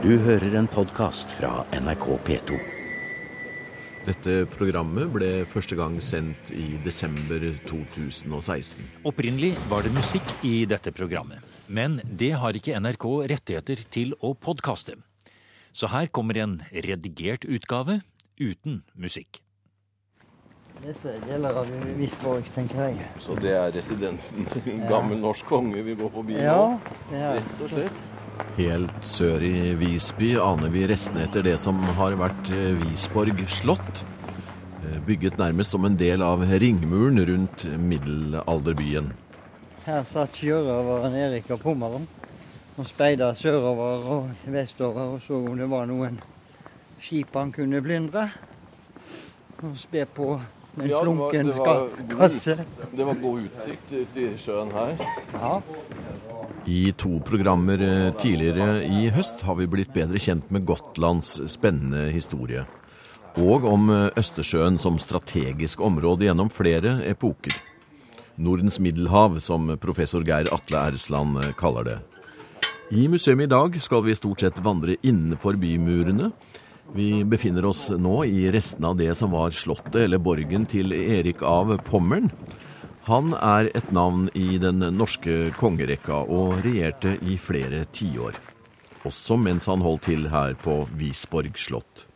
Du hører en podkast fra NRK P2. Dette programmet ble første gang sendt i desember 2016. Opprinnelig var det musikk i dette programmet, men det har ikke NRK rettigheter til å podkaste. Så her kommer en redigert utgave uten musikk. Dette er deler av Visborg, tenker jeg. Så det er residensen til en gammel norsk konge vi går forbi Ja, nå? det Rett og slett. Helt sør i Visby aner vi restene etter det som har vært eh, Visborg slott. Eh, Bygget nærmest som en del av ringmuren rundt middelalderbyen. Her satt sjørøveren Erik av Pommeren og speida sørover og vestover og så om det var noen skip han kunne plyndre. Og spe på med en Ja, det var- slunken det var kasse. god- Det var god utsikt ut i sjøen her. Ja. I to programmer eh, tidligere i høst har vi blitt bedre kjent med Gotlands spennende historie. Og om eh, Østersjøen som strategisk område gjennom flere epoker. Nordens middelhav, som professor Geir Atle Ersland eh, kaller det. I museet i dag skal vi stort sett vandre innenfor bymurene. Vi befinner oss nå i restene av det som var slottet eller borgen til Erik av Pommern. Han er et navn i den norske kongerekka og regjerte i flere tiår. Også mens han holdt til her på Visborg slott.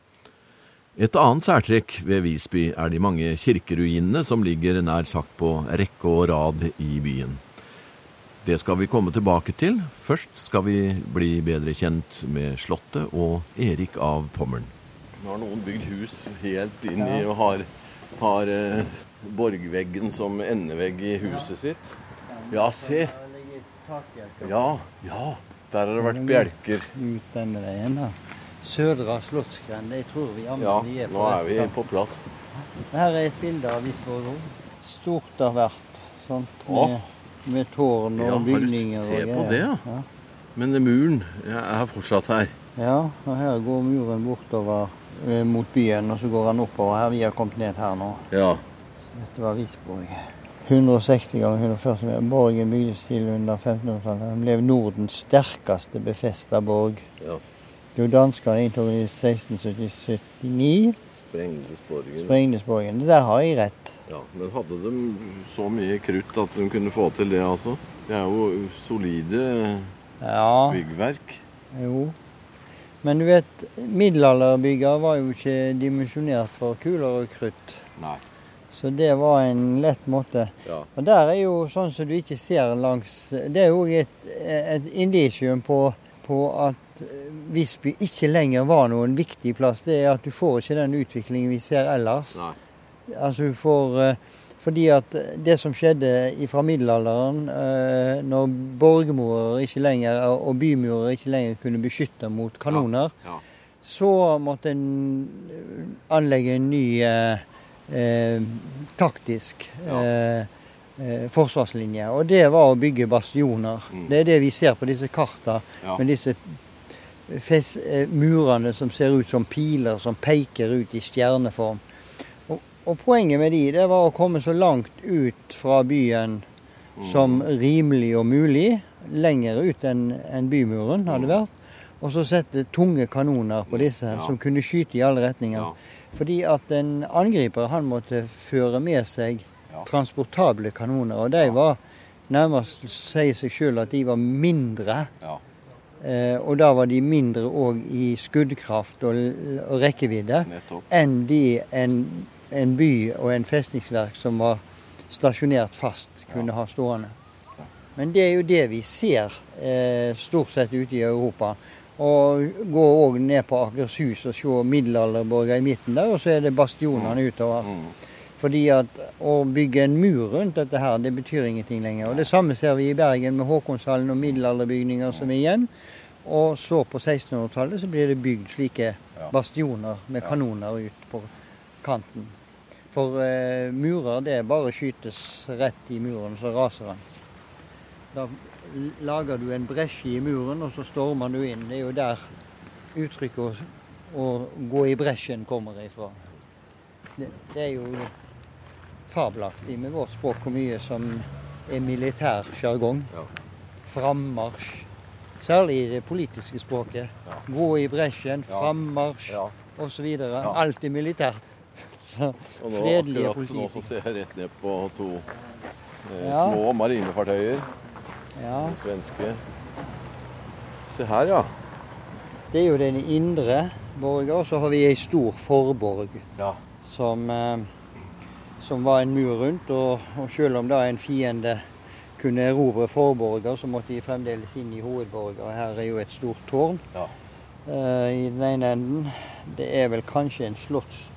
Et annet særtrekk ved Visby er de mange kirkeruinene som ligger nær sagt på rekke og rad i byen. Det skal vi komme tilbake til. Først skal vi bli bedre kjent med Slottet og Erik av Pommern. Nå har noen bygd hus helt inn i og har, har eh, borgveggen som endevegg i huset sitt. Ja, se. Ja, ja. Der har det vært bjelker. Ut denne veien, da. Sødra slottsgrend. Jeg tror vi Ja, vi er på nå er vi på plass. Her er et bilde av Visborg. Stort har vært. Sant? Å. Med, med tårn og Ja, har du bygninger. se på det, ja. ja. Men muren er fortsatt her. Ja, og her går muren bortover eh, mot byen, og så går han oppover her. Vi har kommet ned her nå. Ja. Dette var Visborg. 160 ganger 140 meter. Borgen bygdes til under 1500-tallet. Den ble Nordens sterkeste befesta borg. ja. Jo, danskene inntok i 1679. Sprengtes borgen. Sprengtes. Der har jeg rett. Ja, Men hadde de så mye krutt at de kunne få til det, altså? Det er jo solide Ja, byggverk. jo. Men du vet, middelalderbygger var jo ikke dimensjonert for kuler og krutt. Nei. Så det var en lett måte. Ja. Og der er jo sånn som du ikke ser langs Det er jo et, et indisium på, på at Visby ikke lenger var noen viktig plass. Det er at du får ikke den utviklingen vi ser ellers. Nei. Altså du får eh, Fordi at det som skjedde fra middelalderen, eh, når borgermurer ikke lenger, og bymurer ikke lenger kunne beskytte mot kanoner, Ja. så måtte en anlegge en ny eh, eh, taktisk Ja. eh, eh, forsvarslinje. Og det var å bygge bastioner. Mm. Det er det vi ser på disse karta, Ja. med disse eh, murene som ser ut som piler som peker ut i stjerneform. Og, og poenget med de, det var å komme så langt ut fra byen som Mm. rimelig og mulig. Lenger ut enn en bymuren hadde Mm. vært. Og så sette tunge kanoner på disse, Ja. som kunne skyte i alle retninger. Ja. Fordi at en angriper han måtte føre med seg. Transportable kanoner. Og de var nærmest sier seg sjøl at de var mindre. Ja. Eh, og da var de mindre òg i skuddkraft og, og rekkevidde Nettopp. enn de en, en by og en festningsverk som var stasjonert fast, kunne ha stående. Men det er jo det vi ser eh, stort sett ute i Europa. Og gå òg ned på Akershus og se middelalderborger i midten der, og så er det bastionene utover. Mm. Fordi at å bygge en mur rundt dette her, det betyr ingenting lenger. Og Det samme ser vi i Bergen med Håkonshallen og middelalderbygninger som er igjen. Og så på 1600-tallet så blir det bygd slike bastioner med kanoner ut på kanten. For eh, murer, det er bare skytes rett i muren, så raser den. Da lager du en bresje i muren, og så stormer du inn. Det er jo der uttrykket å, å gå i bresjen kommer ifra. Det, det er jo fabelaktig med vårt språk hvor mye som er militær sjargong. Ja. Frammarsj, Særlig i det politiske språket. Ja. Gå i bresjen, Ja. frammarsj Ja. osv. Ja. Alltid militært. Så Og nå, fredelige akkurat nå så ser jeg rett ned på to eh, Ja. små marinefartøyer. Ja. Svenske. Se her, ja. Det er jo den indre borga, og så har vi ei stor forborg Ja. som, eh, som var en mur rundt. Og, og selv om da en fiende kunne erobre forborger, så måtte de fremdeles inn i hovedborger. Her er jo et stort tårn Ja. uh, i den ene enden. Det er vel kanskje en slottskirke,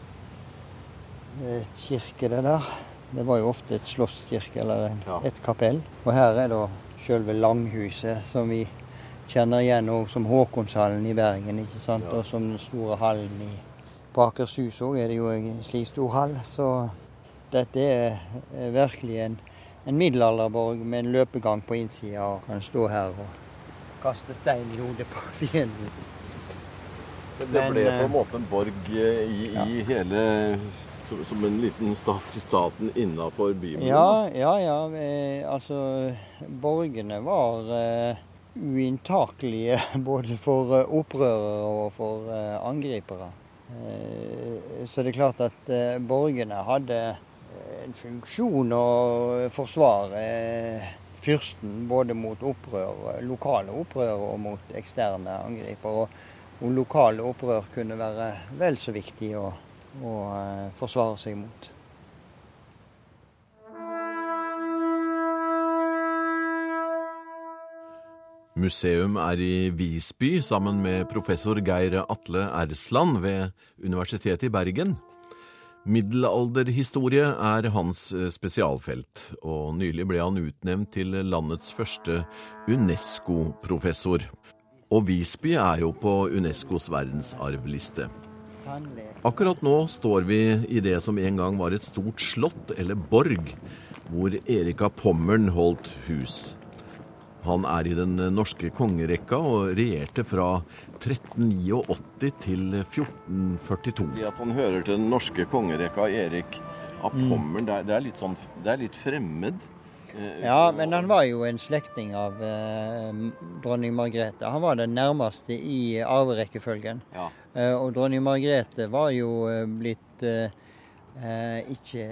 det der. Det var jo ofte et slottskirke eller en, Ja. et kapell. Og her er da selve langhuset, som vi kjenner igjen også som Håkonshallen i Bergen. ikke sant? Ja. Og som den store hallen i På Akershus òg er det jo en slik stor hall. Så dette er virkelig en, en middelalderborg med en løpegang på innsida, og kan stå her og kaste stein i hodet på fienden. Det, ble, Men, ble på eh, en måte en borg i, i, i hele som, som en liten stat i staten innafor bymuren? Ja, ja, ja. Altså, borgene var uh, uinntakelige både for eh, opprørere og for uh, angripere. Eh, så det er klart at eh, borgene hadde eh, en funksjon å forsvare fyrsten både mot opprør, lokale opprør og mot eksterne angripere. Og, og lokale opprør kunne være vel så viktig å, å eh, forsvare seg mot. Museum er i Visby sammen med professor Geir Atle Ersland ved Universitetet i Bergen. Middelalderhistorie er hans eh, spesialfelt, og nylig ble han utnevnt til landets første UNESCO-professor. Og Visby er jo på Unescos verdensarvliste. Akkurat nå står vi i det som en gang var et stort slott, eller borg, hvor Erika Pommern holdt hus. Han er i den norske kongerekka og regjerte fra 1389 til 1442. Det at han hører til den norske kongerekka Erik av Mm. Pommern, det, er, det, er litt sånn, det er litt fremmed. Eh, Ja, men han var jo en slektning av eh, dronning Margrethe. Han var den nærmeste i arverekkefølgen. Ja. Eh, og dronning Margrethe var jo eh, blitt eh, eh, ikke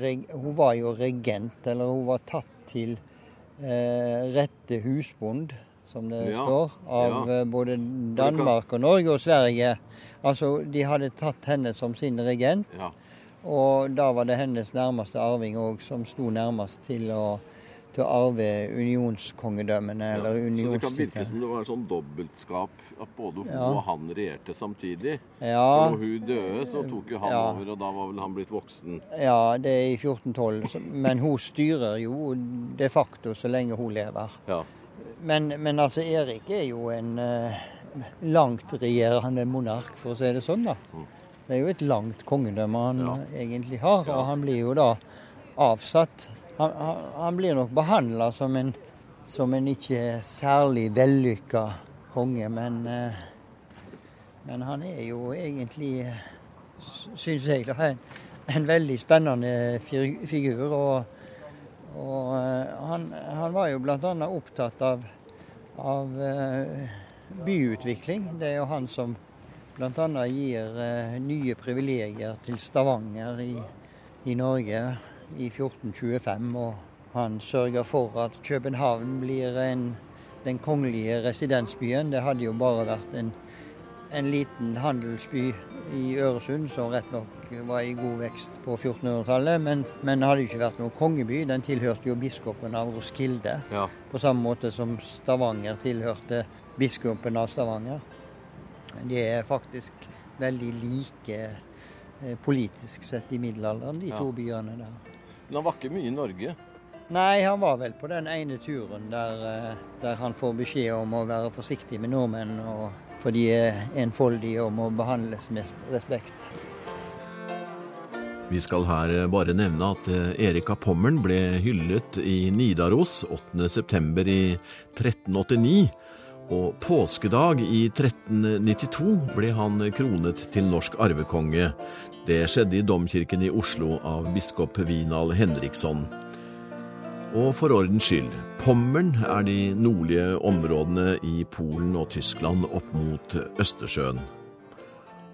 reg, Hun var jo regent, eller hun var tatt til eh, rette husbond, som det Ja, står, av ja. eh, både Danmark og Norge og Sverige. Altså, de hadde tatt henne som sin regent. ja. Og da var det hennes nærmeste arving òg som sto nærmest til å, til å arve unionskongedømmene, eller Så det kan virke som det var sånn dobbeltskap at både hun Ja. og han regjerte samtidig. Ja, For når hun døde, så tok jo han Ja. over, og da var vel han blitt voksen. ja, det er i 1412. Men hun styrer jo de facto så lenge hun lever. Ja. Men, men altså, Erik er jo en uh, langtregjerende monark, for å si det sånn, da. Det er jo et langt kongedømme han Ja. egentlig har, Ja. og han blir jo da avsatt. Han, han, han blir nok behandla som som en ikke særlig vellykka konge, men eh, Men han er jo egentlig, syns jeg, en, en veldig spennende figur. Og, og eh, han, han var jo bl.a. opptatt av, av eh, byutvikling. Det er jo han som bl.a. gir nye privilegier til Stavanger i, i Norge i 1425. Og han sørger for at København blir en, den kongelige residensbyen. Det hadde jo bare vært en, en liten handelsby i Øresund, som rett nok var i god vekst på 1400-tallet. Men, men hadde jo ikke vært noen kongeby. Den tilhørte jo biskopen av Roskilde. ja. På samme måte som Stavanger tilhørte biskopen av Stavanger. De er faktisk veldig like politisk sett i middelalderen, de Ja. to byene der. Men han var ikke mye i Norge. Nei, han var vel på den ene turen der, eh, der han får beskjed om å være forsiktig med nordmenn, og, for de er enfoldige og må behandles med respekt. Vi skal her eh, bare nevne at eh, Erika Pommern ble hyllet i Nidaros 8. september i 1389, og påskedag i 1392 ble han kronet til norsk arvekonge. Det skjedde i domkirken i Oslo av biskop Vinal Henriksson. Og for ordens skyld, Pommern er de nordlige områdene i Polen og Tyskland opp mot Østersjøen.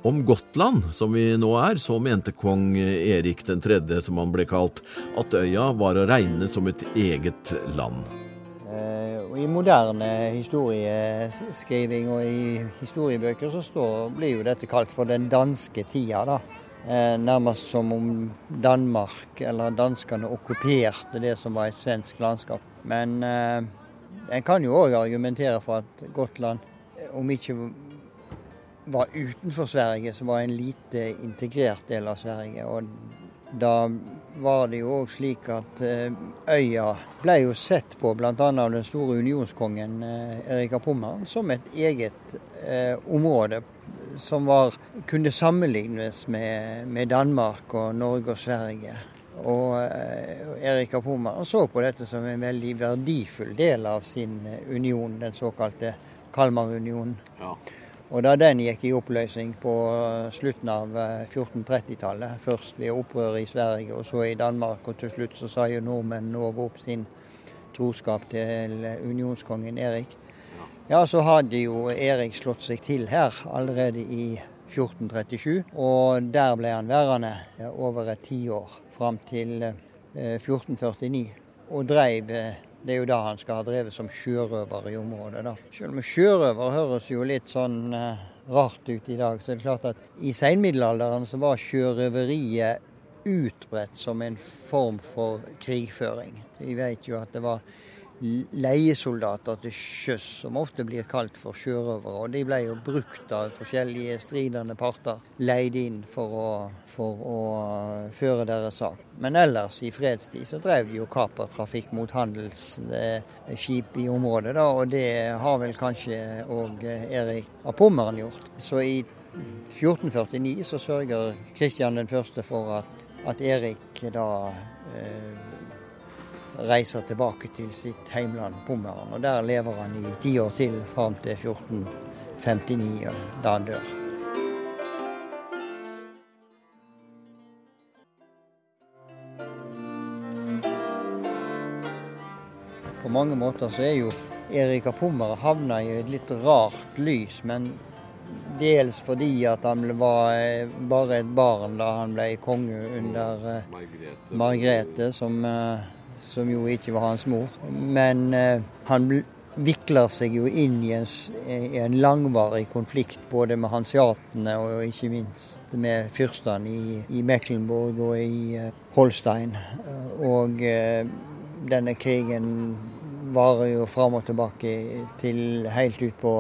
Om Gotland, som vi nå er, så mente kong Erik 3., som han ble kalt, at øya var å regne som et eget land. Eh, og I moderne historieskriving og i historiebøker så står, blir jo dette kalt for den danske tida. da. Eh, nærmest som om Danmark eller danskene okkuperte det som var et svensk landskap. Men eh, en kan jo òg argumentere for at Gotland, om ikke var utenfor Sverige, så var en lite integrert del av Sverige. Og da var det jo òg slik at eh, øya ble jo sett på bl.a. av den store unionskongen Erika Erik Pommern som et eget eh, område som var, kunne sammenlignes med, med, Danmark og Norge og Sverige. Og eh, Erika Pommern så på dette som en veldig verdifull del av sin eh, union, den såkalte Kalmarunionen. Ja. Og da den gikk i oppløsning på eh, slutten av 1430-tallet, først ved opprøret i Sverige og så i Danmark, og til slutt så sa jo nordmennene òg opp sin troskap til unionskongen Erik. Ja, så hadde jo Erik slått seg til her allerede i 1437, og der ble han værende over et tiår, fram til 1449. Eh, og dreiv eh, Det er jo da han skal ha drevet som sjørøver i området. da. Selv om sjørøver høres jo litt sånn eh, rart ut i dag, så er det klart at i seinmiddelalderen så var sjørøveriet utbredt som en form for krigføring. Vi vet jo at det var leiesoldater til sjøs, som ofte blir kalt for sjørøvere. Og de ble jo brukt av forskjellige stridende parter, leid inn for å, for å føre deres sak. Men ellers i fredstid så drev de jo kapertrafikk mot handelsskip i området, da, og det har vel kanskje òg Erik av Pommeren gjort. Så i 1449 så sørger Kristian 1. for at, at Erik da eh, reiser tilbake til sitt heimland Pommern. Og der lever han i ti år til, fram til 1459, da han dør. På mange måter så er jo Erik av Pommern havna i et litt rart lys, men dels fordi at han var eh, bare et barn da han ble konge under eh, Margrethe, som eh, som jo ikke var hans mor. Men eh, han vikler seg jo inn i en, i en, langvarig konflikt både med hanseatene og ikke minst med fyrstene i, i, Mecklenburg og i eh, Holstein. Og eh, denne krigen varer jo fram og tilbake til helt ut på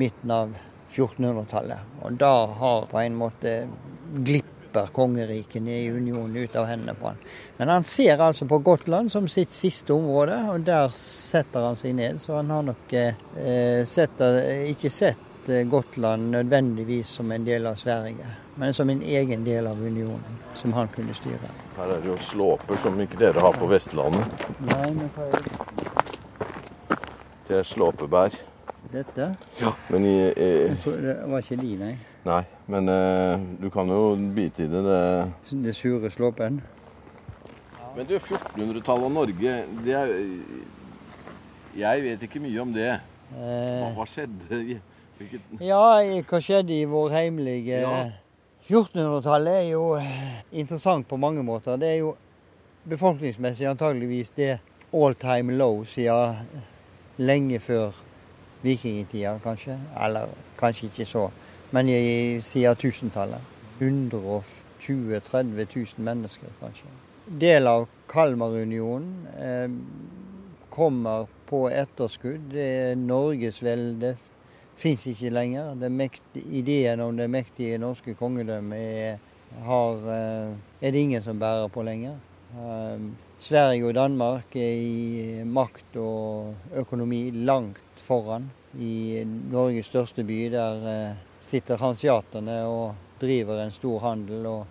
midten av 1400-tallet. Og da har på en måte glipp slipper kongerikene i unionen ut av hendene på han. Men han ser altså på Gotland som sitt siste område, og der setter han seg ned. Så han har nok eh, setter, ikke sett eh, Gotland nødvendigvis som en del av Sverige, men som en egen del av unionen, som han kunne styre. Her er det jo slåper som ikke dere har på Vestlandet. Nei, men hva er det? Det er slåpebær. Dette? Ja, men i, i... Jeg tror det var ikke de, nei. Nei, men eh, du kan jo bite i det. Det, det sure slåpen. Men du, 1400-tallet og Norge det er, Jeg vet ikke mye om det. Hva, hva skjedde? Hvilket... Ja, hva skjedde i vår heimelige ja. 1400-tallet er jo interessant på mange måter. Det er jo befolkningsmessig antageligvis det all time low siden lenge før vikingtida, kanskje. Eller kanskje ikke så men i, siden tusentallet. 120 30 000 mennesker, kanskje. Del av Kalmarunionen eh, kommer på etterskudd. Det er Norgesvelde fins ikke lenger. Mektige, ideen om det mektige norske kongedømmet er, eh, er, det ingen som bærer på lenger. Eh, Sverige og Danmark er i makt og økonomi langt foran. I Norges største by, der eh, sitter hansiaterne og driver en stor handel og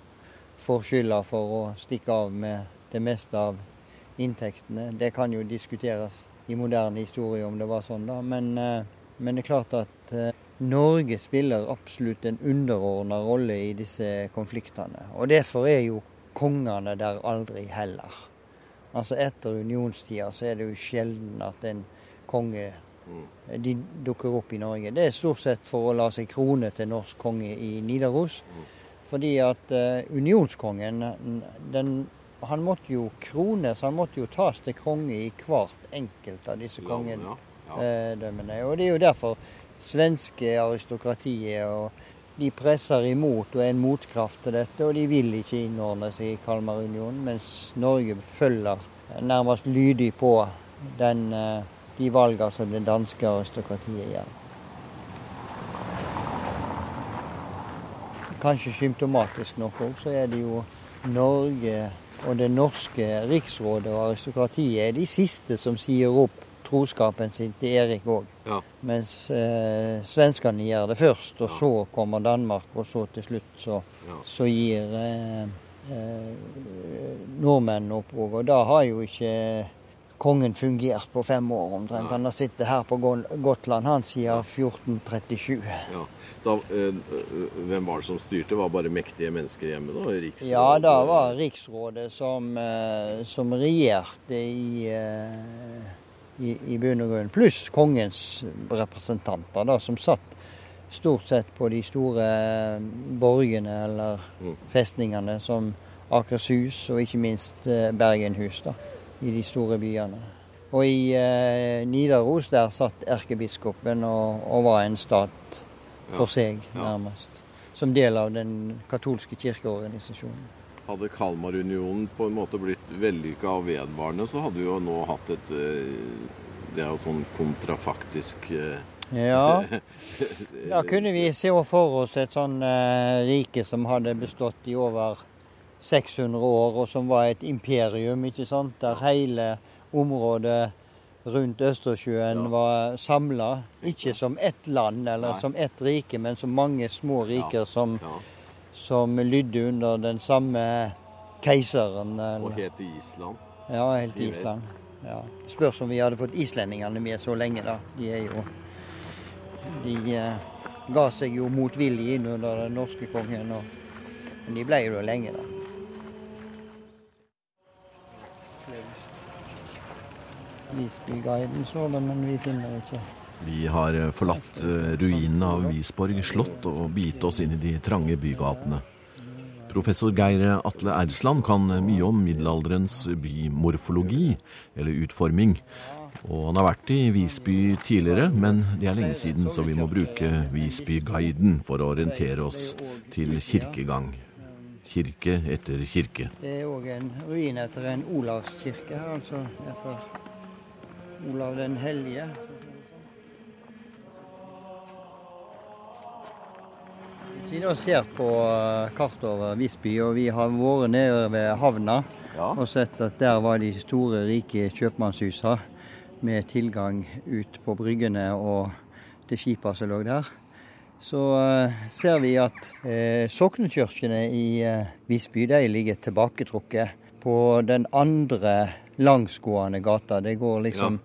får skylda for å stikke av med det meste av inntektene. Det kan jo diskuteres i moderne historie om det var sånn, da. Men, eh, men det er klart at eh, Norge spiller absolutt en underordna rolle i disse konfliktene. Og derfor er jo kongene der aldri heller. Altså etter unionstida så er det jo sjelden at en konge de dukker opp i Norge. Det er stort sett for å la seg krone til norsk konge i Nidaros. Fordi at eh, unionskongen den, han måtte jo krones, han måtte jo tas til konge i hvert enkelt av disse kongedømmene. Og det er jo derfor svenske aristokratiet og de presser imot og er en motkraft til dette, og de vil ikke innordne seg i Kalmarunionen, mens Norge følger nærmest lydig på den, eh, de valgene som det danske aristokratiet gjør. Kanskje symptomatisk nok òg, så er det jo Norge og det norske riksrådet og aristokratiet er de siste som sier opp troskapen sin til Erik òg. Ja. Mens eh, svenskene gjør det først, og så kommer Danmark, og så til slutt så, Ja. så gir eh, eh, nordmennene opp òg. Og da har jo ikke kongen fungert på fem år omtrent. Han har sittet her på Gotland han siden 1437. Ja. Da, eh, hvem var det som styrte? Var det bare mektige mennesker hjemme da? Riksrådet? Ja, da var riksrådet som, eh, som regjerte i, eh, i, i bunn og grunn. Pluss kongens representanter, da, som satt stort sett på de store eh, borgene eller Mm. festningene som Akershus og ikke minst eh, Bergenhus, da, i de store byene. Og i eh, Nidaros der satt erkebiskopen og, og var en stat for seg, nærmest. Som del av den katolske kirkeorganisasjonen. Hadde Kalmarunionen på en måte blitt vellykka og vedvarende, så hadde vi jo nå hatt et eh, Det er jo sånn kontrafaktisk eh, Ja, da kunne vi se for oss et sånn eh, rike som hadde bestått i over 600 år, og som var et imperium, ikke sant? Der hele området rundt Østersjøen Ja. var samla. Ikke som ett land eller Nei. som ett rike, men som mange små riker som, Ja. som lydde under den samme keiseren. Og helt het Island. ja, helt i. Island. Ja. Spørs om vi hadde fått islendingene med så lenge, da. De er jo De eh, ga seg jo motvillig inn under den norske kongen, og, men de ble jo lenge, da. Visbyguiden så det, men vi finner ikke. Vi har eh, forlatt eh, ruinene av Visborg slott og begitt oss inn i de trange bygatene. Professor Geir Atle Ersland kan mye om middelalderens bymorfologi, eller utforming. Og han har vært i Visby tidligere, men det er lenge siden, så vi må bruke Visbyguiden for å orientere oss til kirkegang. Kirke etter kirke. Det er òg en ruin etter en Olavskirke her, altså. Etter Olav den hellige. Hvis vi da ser på eh, kartet over Visby, og vi har vært nede ved havna Ja. og sett at der var de store, rike kjøpmannshusene med tilgang ut på bryggene og til skipa som lå der. Så eh, ser vi at eh, soknekirkene i eh, Visby de ligger tilbaketrukket på den andre langsgående gata. Det går liksom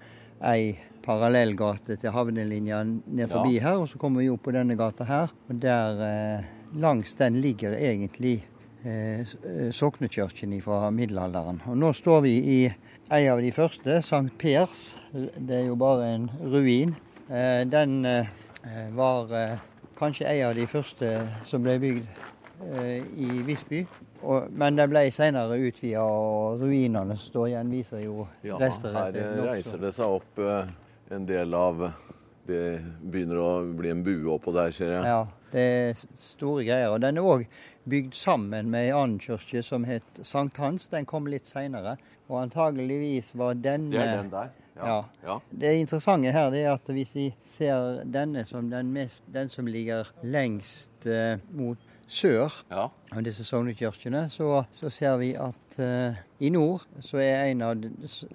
ei parallellgate til havnelinja ned forbi her, og så kommer vi opp på denne gata her. Og der eh, langs den ligger egentlig eh, soknekirken fra middelalderen. Og nå står vi i en av de første, Sankt Pers. Det er jo bare en ruin. Eh, den var kanskje en av de første som ble bygd eh, i Visby. Og, men den ble senere utvida, og ruinene som står igjen, viser jo Ja, rester her eh, reiser det seg opp eh, en del av Det begynner å bli en bue oppå der, ser jeg. Ja, det er store greier. Og den er òg bygd sammen med ei annen kirke som het Sankt Hans. Den kom litt seinere. Og antageligvis var denne Det er den der. Ja. ja. Det interessante her det er at hvis vi ser denne som den, mest, den som ligger lengst eh, mot sør ja. av disse sognekirkene, så, så ser vi at eh, i nord så er en av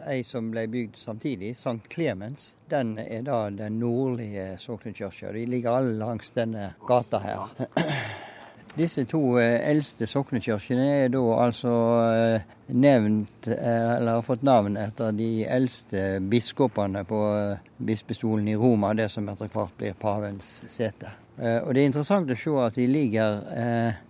ei som ble bygd samtidig, Sankt Clemens. Den er da den nordlige sognekirka. De ligger alle langs denne gata her. Disse to eh, eldste soknekirkene er da altså eh, nevnt, eh, eller har fått navn etter de eldste biskopene på bispestolen i Roma, det som etter hvert blir pavens sete. Og Det er interessant å se at de ligger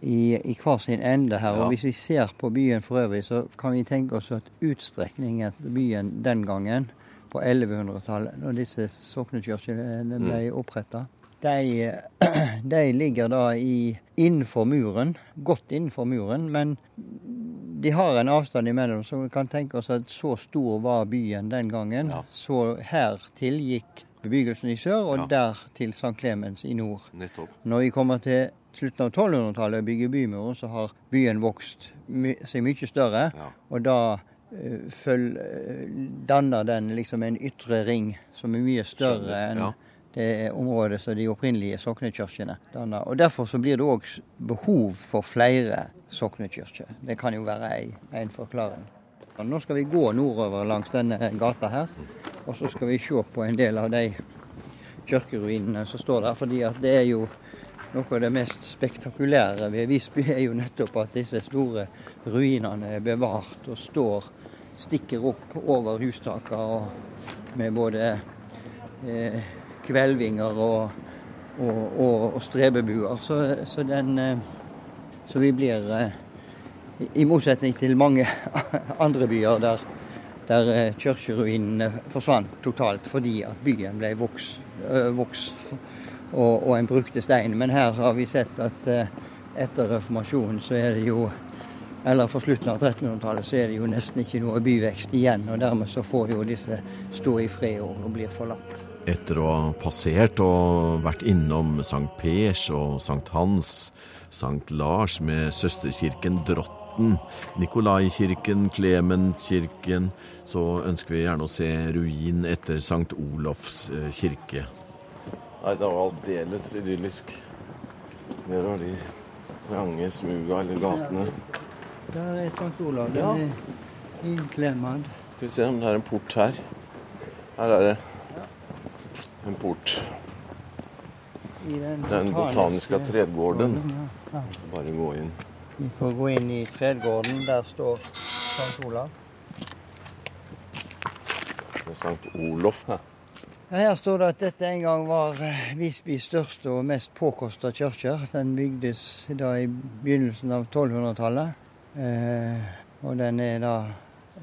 i, i hver sin ende her. Og Hvis vi ser på byen for øvrig, så kan vi tenke oss at utstrekningen til byen den gangen, på 1100-tallet, når disse soknekirkene ble oppretta, de, de ligger da i, innenfor muren, godt innenfor muren, men de har en avstand imellom, så vi kan tenke oss at så stor var byen den gangen. Ja. Så hertil gikk bebyggelsen i sør, og Ja. der til St. Clemens i nord. Nettopp. Når vi kommer til slutten av 1200-tallet og bygger bymuren, så har byen vokst my seg mye større. Ja. Og da eh, føl, eh, danner den liksom en ytre ring som er mye større enn ja. Det området som de opprinnelige soknekirkene danner. Og Derfor så blir det òg behov for flere soknekirker. Det kan jo være en forklaring. Og Nå skal vi gå nordover langs denne gata her, og så skal vi se på en del av de kirkeruinene som står der. fordi at det er jo noe av det mest spektakulære ved Visby er jo nettopp at disse store ruinene er bevart og står, stikker opp over hustakene med både eh, kvelvinger og, og, og, og strebebuer. Så, så, den, eh, så vi blir eh, i- motsetning til mange andre byer der, der eh, kirkeruinene forsvant totalt fordi at byen ble voks, øh, voks og, og en brukte stein. Men her har vi sett at etter reformasjonen så er det jo eller for slutten av 1300-tallet så er det jo nesten ikke noe byvekst igjen. Og dermed så får jo disse stå i fred og blir forlatt. Etter å ha passert og vært innom Sankt Pers og Sankt Hans, Sankt Lars med søsterkirken Drotten, Nikolaikirken, Klementkirken, så ønsker vi gjerne å se ruin etter Sankt Olofs eh, kirke. Nei, det var aldeles idyllisk. Der var de trange smuga eller gatene. Der er Sankt Olav. Den Ja. er innklemmet. Skal vi se om det er en port her. Her er det en port. Den, Den botaniske tredgården. Bare gå inn. Vi får gå inn i tredgården. Der står St. Olav. Det er Sankt Olof. Ja. Ja, her står det at dette en gang var eh, Visbys største og mest påkosta kirke. Den bygdes da i begynnelsen av 1200-tallet. Eh, og den er da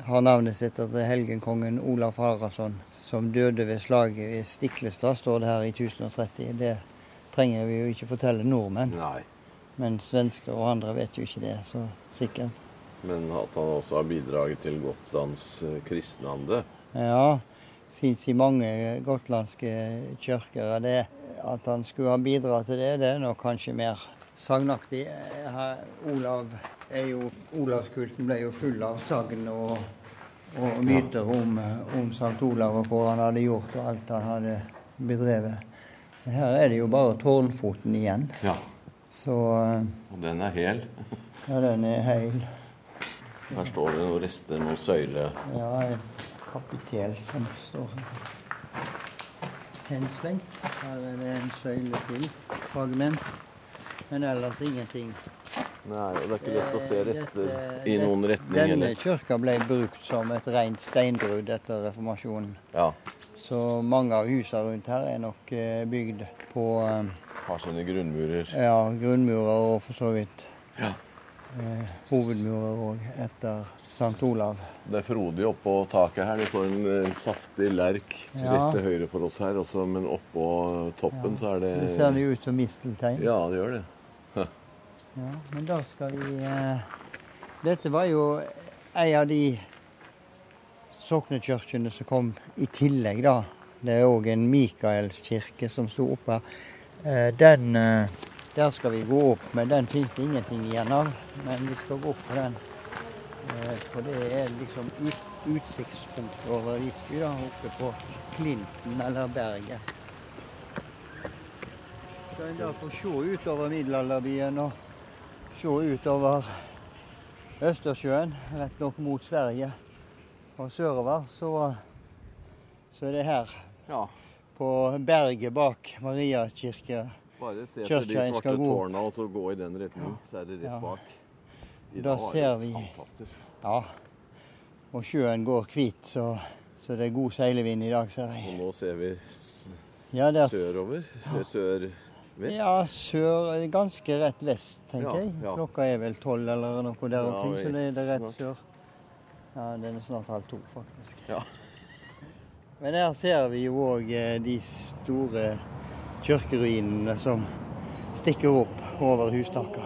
har navnet sitt etter helgenkongen Olaf Haraldsson, som døde ved slaget ved Stiklestad, står det her i 1030. Det trenger vi jo ikke fortelle nordmenn, Nei. men svensker og andre vet jo ikke det så sikkert. Men at han også har bidraget til Gotlands eh, kristnande. Ja, fins i mange gotlandske kirker. Det, at han skulle ha bidratt til det, det er nok kanskje mer sagnaktig. Eh, her- Olav er jo, Olavskulten ble jo full av sagn og, og myter om, om Sankt Olav og hva han hadde gjort og alt han hadde bedrevet. Her er det jo bare tårnfoten igjen. Ja. Så eh, Og den er hel. ja, den er hel. Her står det noen rester, noen søyler Ja, en kapitel som står her. henslengt. Her er det en søyle til. Fragment. Men ellers ingenting. Nei, og det er ikke lett å se rester Dette- i noen retning Denne heller. kirka ble brukt som et rent steinbrudd etter reformasjonen. Ja. Så mange av husene rundt her er nok eh, bygd på eh, Har sine grunnmurer. ja, grunnmurer og for så vidt Ja. eh, hovedmurer òg etter St. Olav. Det er frodig oppå taket her. Det står en en saftig lerk Ja. rett til høyre for oss her. Også, men oppå toppen så er det Det ser jo ut som misteltein. Ja, det gjør det. Ja, men da skal vi eh, Dette var jo ei av de soknekirkene som kom i tillegg, da. Det er òg en Mikaelskirke som sto oppe her. Eh, den eh, Der skal vi gå opp, men den fins det ingenting igjen av. Men vi skal gå opp på den. Eh, for det er liksom ut, utsiktspunkt over Risby, da, oppe på Klinten eller berget. Skal en da få se utover middelalderbyen og se utover Østersjøen, rett nok mot Sverige. Og sørover så, så er det her, Ja. på berget bak Mariakirke. Bare se etter de svarte tårna og så gå i den retning. Så er det rett Ja. bak. I Da ser vi- Fantastisk. Ja. Og sjøen går hvit, så, så det er god seilevind i dag, ser Og jeg. nå ser vi Ja, sørover. Sør Vest? Ja, sør, ganske rett vest, tenker Ja, jeg. ja. Klokka er vel tolv eller noe der Ja, omkring, så det er det rett snart. sør. Ja, den er snart halv to, faktisk. Ja. Men her ser vi jo òg de store kirkeruinene som stikker opp over hustaka.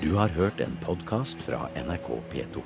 Du har hørt en podkast fra NRK P2.